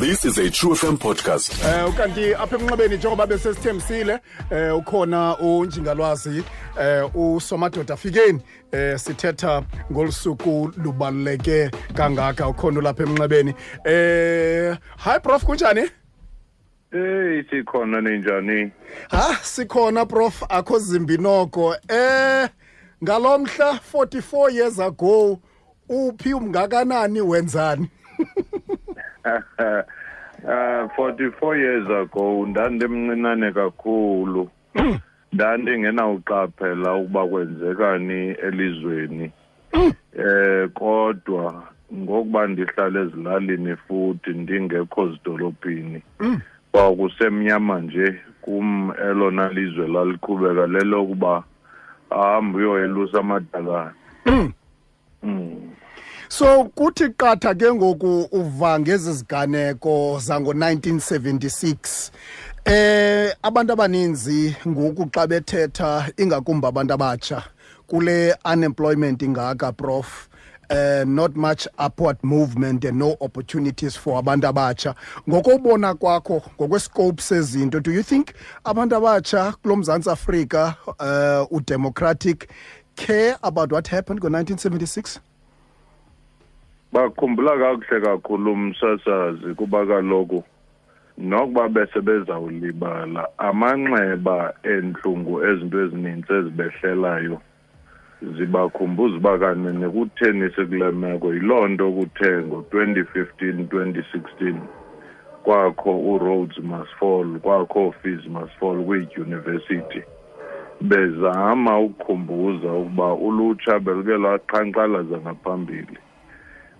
This is a True FM podcast. Eh ukanti apha emnxebeni njengoba besesithembisile eh ukhona unjingalwazi eh usomadoda fikeni eh sithetha ngolusuku lubaluleke kangaka ukhona lapha emnxebeni eh hi prof kunjani Hey sikhona ninjani? ha sikhona prof akho zimbi noko eh ngalomhla 44 years ago uphi umngakanani wenzani Uh 44 years ago ndandimncinane kakhulu. Ndandingenawuqaphela ukuba kwenzekani elizweni. Eh kodwa ngokuba ndihlala ezilalini futhi ndingekho zidolophini. Kwakusemnyama nje kum elona lizwe laliqhubeka lelokuba ahambe uyoyelusa amadakana. So kuthi qatha ke ngoku uva ngezi ziganeko zango-1976 eh abantu abaninzi ngoku xa bethetha ingakumbi abantu abatsha kule unemployment ingaka prof. Uh, not much upward movement and no opportunities for abantu abatsha. Ngokubona kwakho ngokwescope sezinto do you think abantu abatsha kulo mzantsi afrika uh, udemocratic care about what happened ngo-1976 bakhumbula kakuhle kakhulu umsasazi kuba kaloku nokuba besebezawulibala amanxeba entlungu ezinto ezininzi ezibehlelayo zibakhumbuza uba kanene kutheni sikule meko yiloo nto kuthe ngo-2015 2016 kwakho uroads must fall kwakho fees must fall kwiidyunivesithi. Bezama ukukhumbuza ukuba ulutsha beluke lwaqhankqalaza ngaphambili.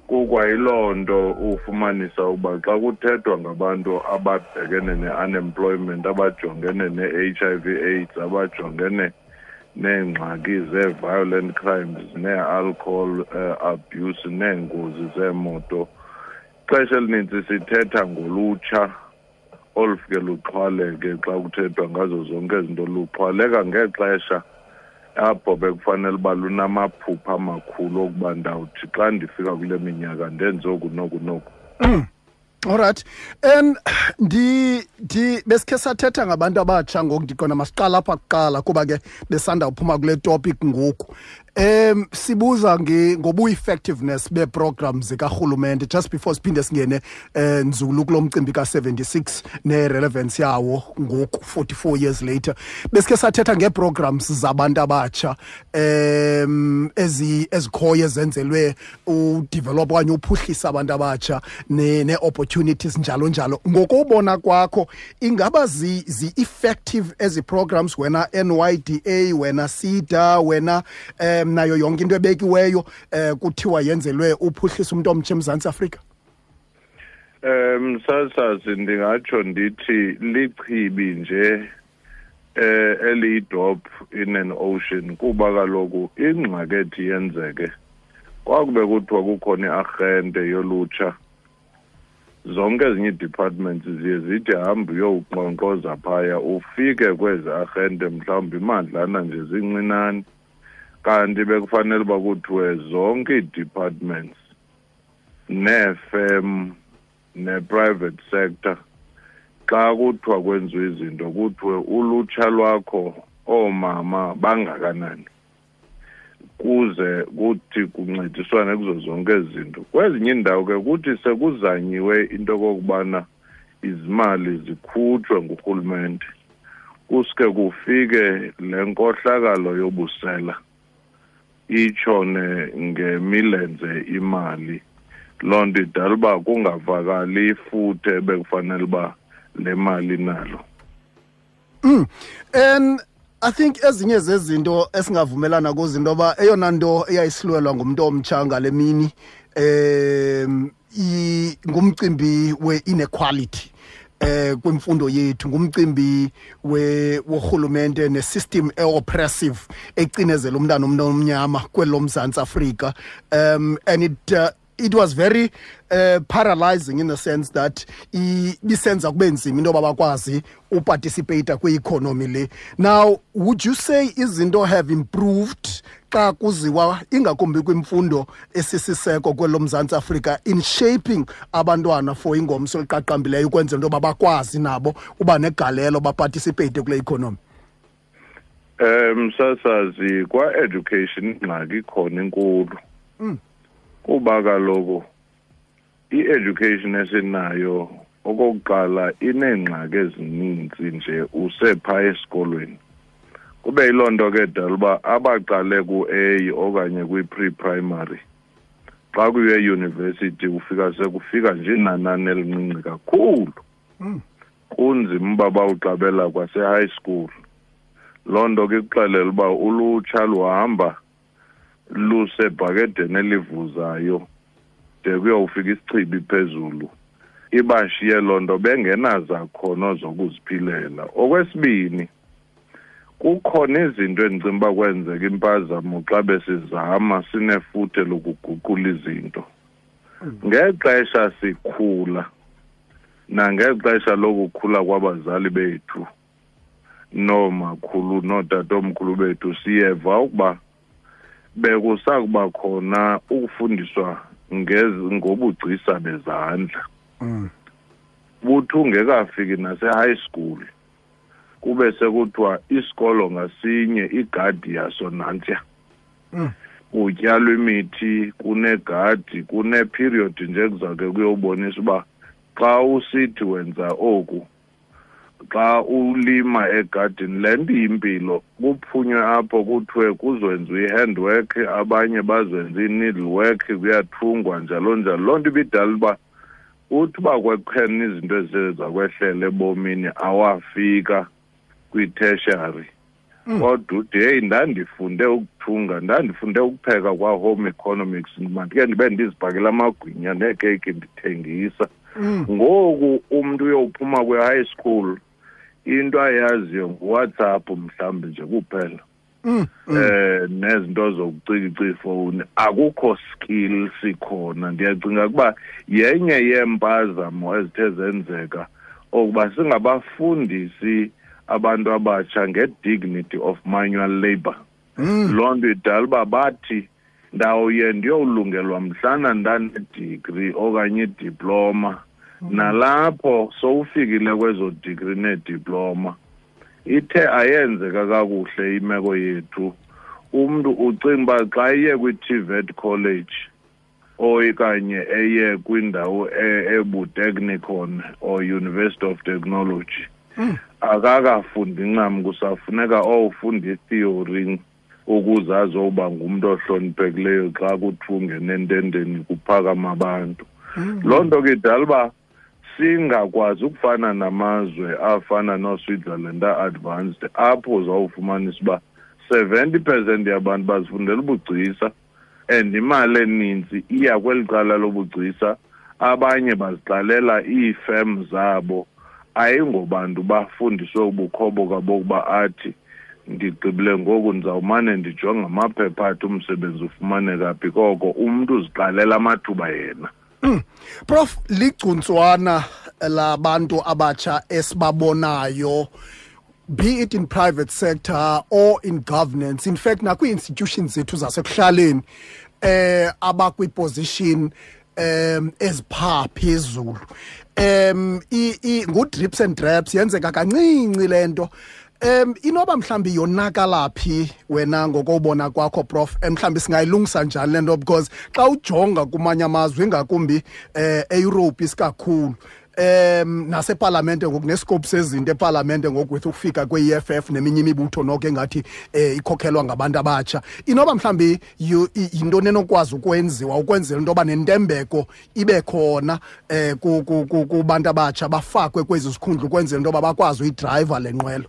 Kukwayiloo nto ufumanisa ukuba xa kuthethwa ngabantu ababhekene ne-unemployment abajongene ne-h i v aids abajongene neengxaki zee-violent crimes nee-alcohol uh, abuse neengozi zeemoto ixesha elinintsi sithetha ngolutsha olufike luxhwaleke xa kuthethwa ngazo zonke izinto. Luxhwaleka ngexesha apho bekufanele uba lunamaphupha amakhulu okuba ndawuthi xa ndifika kule minyaka ndenze oku noku noku. Alright and ndi ndi besikhe sathetha ngabantu abatsha ngoku ndiqonda masiqala apha kuqala kuba ke besanda uphuma kule topic ngoku. Um sibuza ngobu-effectiveness bee-programs zikarhulumente just before siphinde singene um nzulu kulo mcimbi ka-76 ne-relevance yawo ngoku 44 years later. Besikhe sathetha ngee-programs zabantu abatsha um ezikhoyo ezenzelwe udevelop okanye uphuhlisa abantu abatsha nee-opportunities njalo njalo ngokubona kwakho ingaba zi-effective ezi programs wena NYDA wena SIDA wena um nayo yonke into ebekiweyo um kuthiwa yenzelwe uphuhlisa umuntu omtsha emzantsi afrika? Um sasazi ndingatsho ndithi lichibi nje eh eliyidrop in an ocean kuba kaloku ingxaki ethi yenzeke. Kwakube kuthiwa kukhona iarhente yolutsha. Zonke ezinye ii-departments ziye zithi hambe uyowuqonkqoza phaya ufike kwezi arhente mhlawumbi imandlana nje zincinane. Kanti bekufanele uba kuthiwe zonke ii-departments neefem ne-private sector xa kuthiwa kwenziwe izinto kuthiwe ulutsha lwakho oomama bangakanani kuze kuthi kuncediswane kuzo zonke ezi zinto. Kwezinye iindawo ke kuthi sekuzanyiwe into okokubana izimali zikhutshwe ngurhulumente kuske kufike le nkohlakalo yobusela. Itshone ngemilenze imali. Loo nto idala uba kungavakali ifuthe ebekufanele uba le mali nalo mm. and i think ezinye zezinto esingavumelana kuzo into yoba eyona nto eyayisilwelwa ngumntu omtsha ngale mini um ngumcimbi we-inequality. Eh kwimfundo yethu ngumcimbi worhulumente nesystem eoppressive ecinezela umntana omntu omnyama kwelo mzantsi afrika. Um and it uh, it was very uh, paralyzing in the sense that ibisenza kube nzima into yoba bakwazi uparticipate kwi-economy le. Now would you say izinto have improved xa kuziwa ingakumbi kwimfundo esisiseko kwelo mzantsi afrika in shaping abantwana for ingomso eliqaqambileyo ukwenzela into yoba bakwazi nabo uba negalelo baparticipate kule economy Um sasazi kwa education ingxaki khona enkulu. Kuba kaloku i-education esinayo okokuqala ineengxaki ezininzi nje usepha esikolweni. Kube yiloo nto ke dala uba abaqale ku-A okanye kwi-pre-primary xa kuye-university kufika sekufika nje inanani elincinci kakhulu. Kunzima uba bawuqabela kwase-high school. loo nto ke kuxelela uba ulutsha luhamba lusebhakedeni elivuzayo de kuyowufika isichibi phezulu ibashiye loo nto bengenazakhono zokuziphilela okwesibini kukhona izinto endicinga uba kwenzeka impazamo xa besizama sinefuthe lokuguqula izinto. Ngexesha sikhula nangexesha lokukhula kwabazali bethu noomakhulu nootatomkhulu bethu siyeva ukuba bekusakuba khona ukufundiswa ngobugcisa bezandla. Buthi ungekafiki nase-high school kube sekuthiwa isikolo ngasinye igadi yaso nantsiya kutyalwa imithi kunegadi kuneperiod nje kuzawuke kuyobonisa uba xa usithi wenza oku xa ulima egadini le nto yimpilo kuphunywe apho kuthiwe kuzwenziwa i-handwork abanye bazenza i-needlework kuyathungwa njalo njalo. Loo nto ibidala uba uthi uba kwekhena izinto ezizakwehlela ebomini awafika kwi-tertiary. Kodwa ude heyi ndandifunde ukuthunga ndandifunde ukupheka kwa-home economics mandike ndibe ndizibhakela amagwinya neekeyiki ndithengisa. Ngoku umntu uyowuphuma kwe-high school into ayaziyo nguwhatsapp mhlawumbi nje kuphela. Eh nezinto zokucikicika ifowuni akukho skill sikhona. Ndiyacinga ukuba yenye yeempazamo ezithe zenzeka okuba singabafundisi abantu abatsha ngedignity of manual labor loo nto idala uba bathi ndawuye ndiyowulungelwa mhlana ndanedigri okanye idiploma nalapho sowufikile kwezo digri neediploma ithe ayenzeka kakuhle imeko yethu umntu ucinga uba xa iye kwi-tvet college okanye eye kwindawo ebutechnicon or university of technology akakafundi ncam kusafuneka owufunda itheory ukuze azoba ngumntu ohloniphekileyo xa kuthiwa ungena entendeni kuphakama abantu. Loo nto ke idala uba singakwazi ukufana namazwe afana nooswitzerland a-advanced apho uzawufumanisa uba seventy percent yabantu bazifundela ubugcisa and imali eninzi iya kweli cala lobugcisa. Abanye baziqalela iifem zabo. Ayingobantu bafundiswe ubukhobo bokuba athi ndigqibile ngoku ndizawumane ndijonge amaphepha athi umsebenzi ufumaneka phi koko umntu uziqalela amathuba yena Mm. Prof ligcuntswana labantu abatsha esibabonayo be it in private sector or in governance in fact nakwi-institutions zethu zasekuhlaleni eh abakwi-position um eziphaa phezulu. Um ngu-drips and draps yenzeka kancinci le nto. Um inoba mhlawumbi yonakala phi wena ngokobona kwakho prof? Mhlawumbi singayilungisa njani le nto? Because xa ujonga kumanye amazwe ingakumbi um eyurophu isikakhulu um nasepalamente ngoku nescope sezinto epalamente ngoku with ukufika kwe-eff neminye imibutho noko engathi um ikhokhelwa ngabantu abatsha. Inoba mhlawumbi yinto nenokwazi ukwenziwa ukwenzela into yoba nentembeko ibe khona um kubantu abatsha bafakwe kwezi zikhundla ukwenzela into yoba bakwazi uyidrayiva le nqwelo?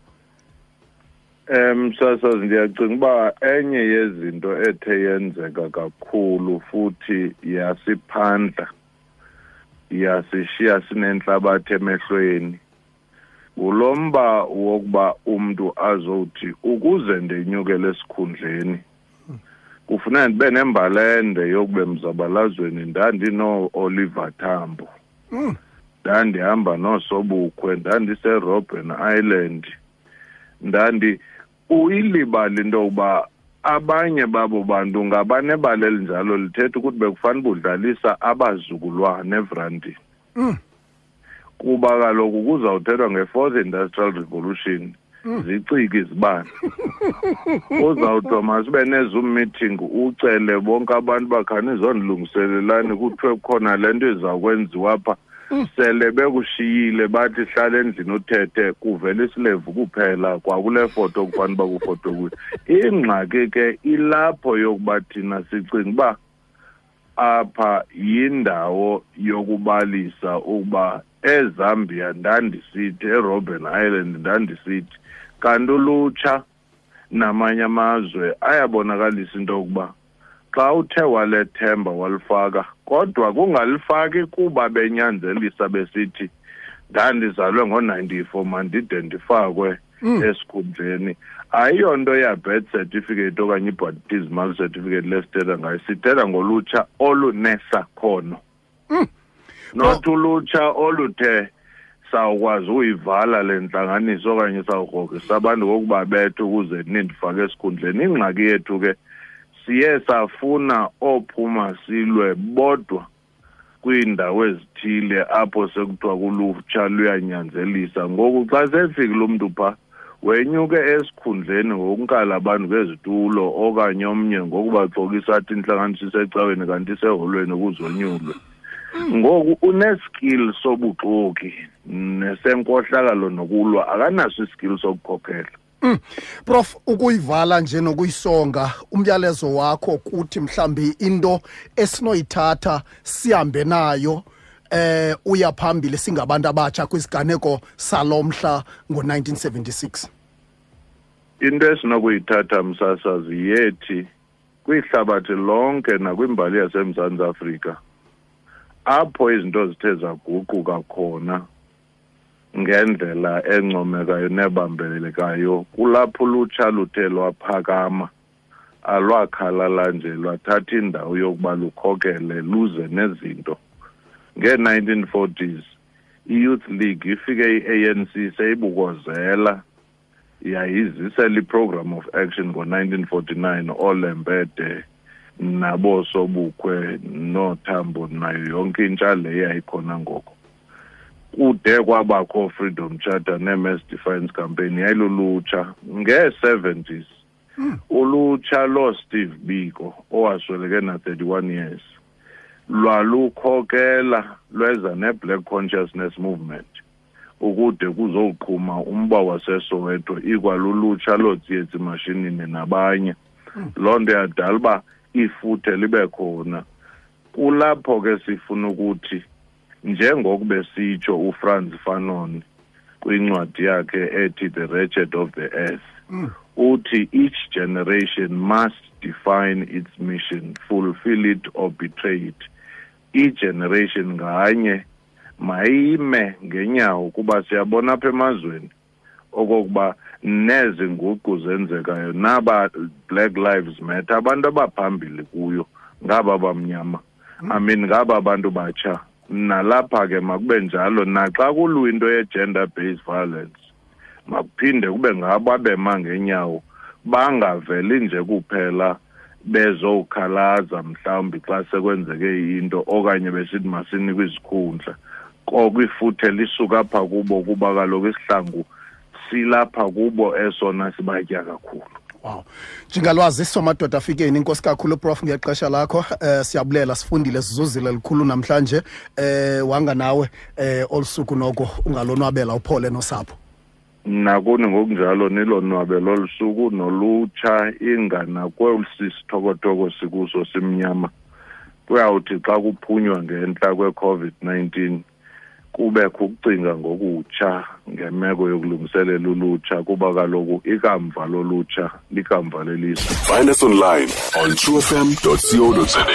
Um sasazi ndiyacinga uba enye yezinto ethe yenzeka kakhulu futhi yasiphandla. Yasishiya sinentlabathi emehlweni. Ngulomba wokuba umntu azowuthi ukuze ndinyukele esikhundleni kufuneka ndibe nembalende yokuba emzabalazweni ndandinoo-oliver tambo. Ndandihamba noosobukwe ndandiserobben island. Ndandi uyilibala into yokuba abanye babo bantu ngabanebali elinjalo lithetha ukuthi bekufana budlalisa abazukulwane evrandini. Mm. kuba kaloku kuzawuthethwa nge-fourth industrial revolution. Zicike izibane. Uzawuthiwa masibe ne-zoom meeting ucele bonke abantu bakhani izondilungiselelani kuthiwe kukhona le nto izawukwenziwa pha sele bekushiyile bathi hlala endlini uthethe kuvela isilevu kuphela kwakule foto kufanele uba kufoto kuyo. Ingxaki ke ilapho yokuba thina sicinga uba apha yindawo yokubalisa ukuba eZambia ndandisithi eRobben Island ndandisithi kanti ulutsha namanye amazwe ayabonakalisa into yokuba xa uthe walethemba walifaka kodwa kungalifaki kuba benyanzelisa besithi ndandizalwe ngo-ninety-four mandide ndifakwe esikhundleni. Ayiyonto ya-birth certificate okanye i-baptismal certificate lesithetha ngayo sithetha ngolutsha olunesakhono. Not ulutsha oluthe sawukwazi uyivala le ntlanganiso okanye sawugrogrisa abantu ngokubabetha ukuze nindifake esikhundleni. Ingxaki yethu ke siye safuna ophuma silwe bodwa kwiindawo ezithile apho sekuthiwa kulutsha luyanyanzelisa. Ngoku xa sefikile umntu phaa wenyuke esikhundleni ngokunkala abantu ngezitulo okanye omnye ngokubaxokisa athi intlanganiso isecaweni kanti iseholweni kuzonyulwe ngoku uneskill sobuxoki nesenkohlakalo nokulwa akanaso iskill sokukhokhela. Prof ukuyivala nje nokuyisonga umyalezo wakho kuthi mhlambi into esinoyithatha sihambe nayo eh uya phambili singabantu abatsha kwisiganeko salomhla ngo1976 into esinokuyithatha msasazi yethi kwihlabathi lonke nakwimbali yasemzantsi afrika apho izinto zithe zaguquka khona ngendlela encomekayo nebambelekayo kulapho ulutsha luthe lwaphakama alwakhalala nje lwathatha indawo yokuba lukhokele luze nezinto. Ngee-1940s i-youth league ifike i-anc seyibukozela yayizisela i-program of action ngo-1949 olembede nabo sobukhwe nothambo nayo yonke intsha le yayikhona ngoko. Kude kwabakho freedom charter ne-mass defiance campaign yayilulutsha ngee-70s ulutsha lo-steve biko owasweleke na-31 years lwalukhokela lweza ne-black consciousness movement ukude kuzoqhuma umba wasesoweto ikwalulutsha lootsietsi mashinini nabanye. Loo nto yadala uba ifuthe libe khona. Kulapho ke sifuna ukuthi njengokube sitsho uFrantz Fanon kwincwadi yakhe ethi The Wretched of the Earth uthi each generation must define its mission fulfill it or betray it. I-generation nganye mayime ngenyawo kuba siyabona apha emazweni okokuba nezi nguqu zenzekayo naba black lives matter abantu abaphambili kuyo ngaba bamnyama. I mean ngaba abantu batsha. Nalapha ke makube njalo naxa kulwa into ye-gender based violence makuphinde kube ngabo abema ngenyawo bangaveli nje kuphela bezowukhalaza mhlawumbi xa sekwenzeke into okanye besithi masinikwe izikhundla. Koko ifuthe lisuka apha kubo kuba kaloku isihlangu silapha kubo esona sibatya kakhulu. Wow. Njengalwaziso madoda afikeni inkosi kakhulu prof ngexesha lakho eh siyabulela sifundile sizuzile likhulu namhlanje eh wanga nawe eh olusuku noko ungalonwabela uphole nosapho. Nakuni ngokunjalo nilonwabe lolusuku nolutsha inganakwesisithokotoko sikuso simnyama. Kuyawuthi xa kuphunywa ngentla kwe-covid-19 kubekho ukucinga ngokutsha ngemeko yokulungiselela ulutsha kuba kaloku ikamva lolutsha likamva lelizwe Find us online on truefm.co.za.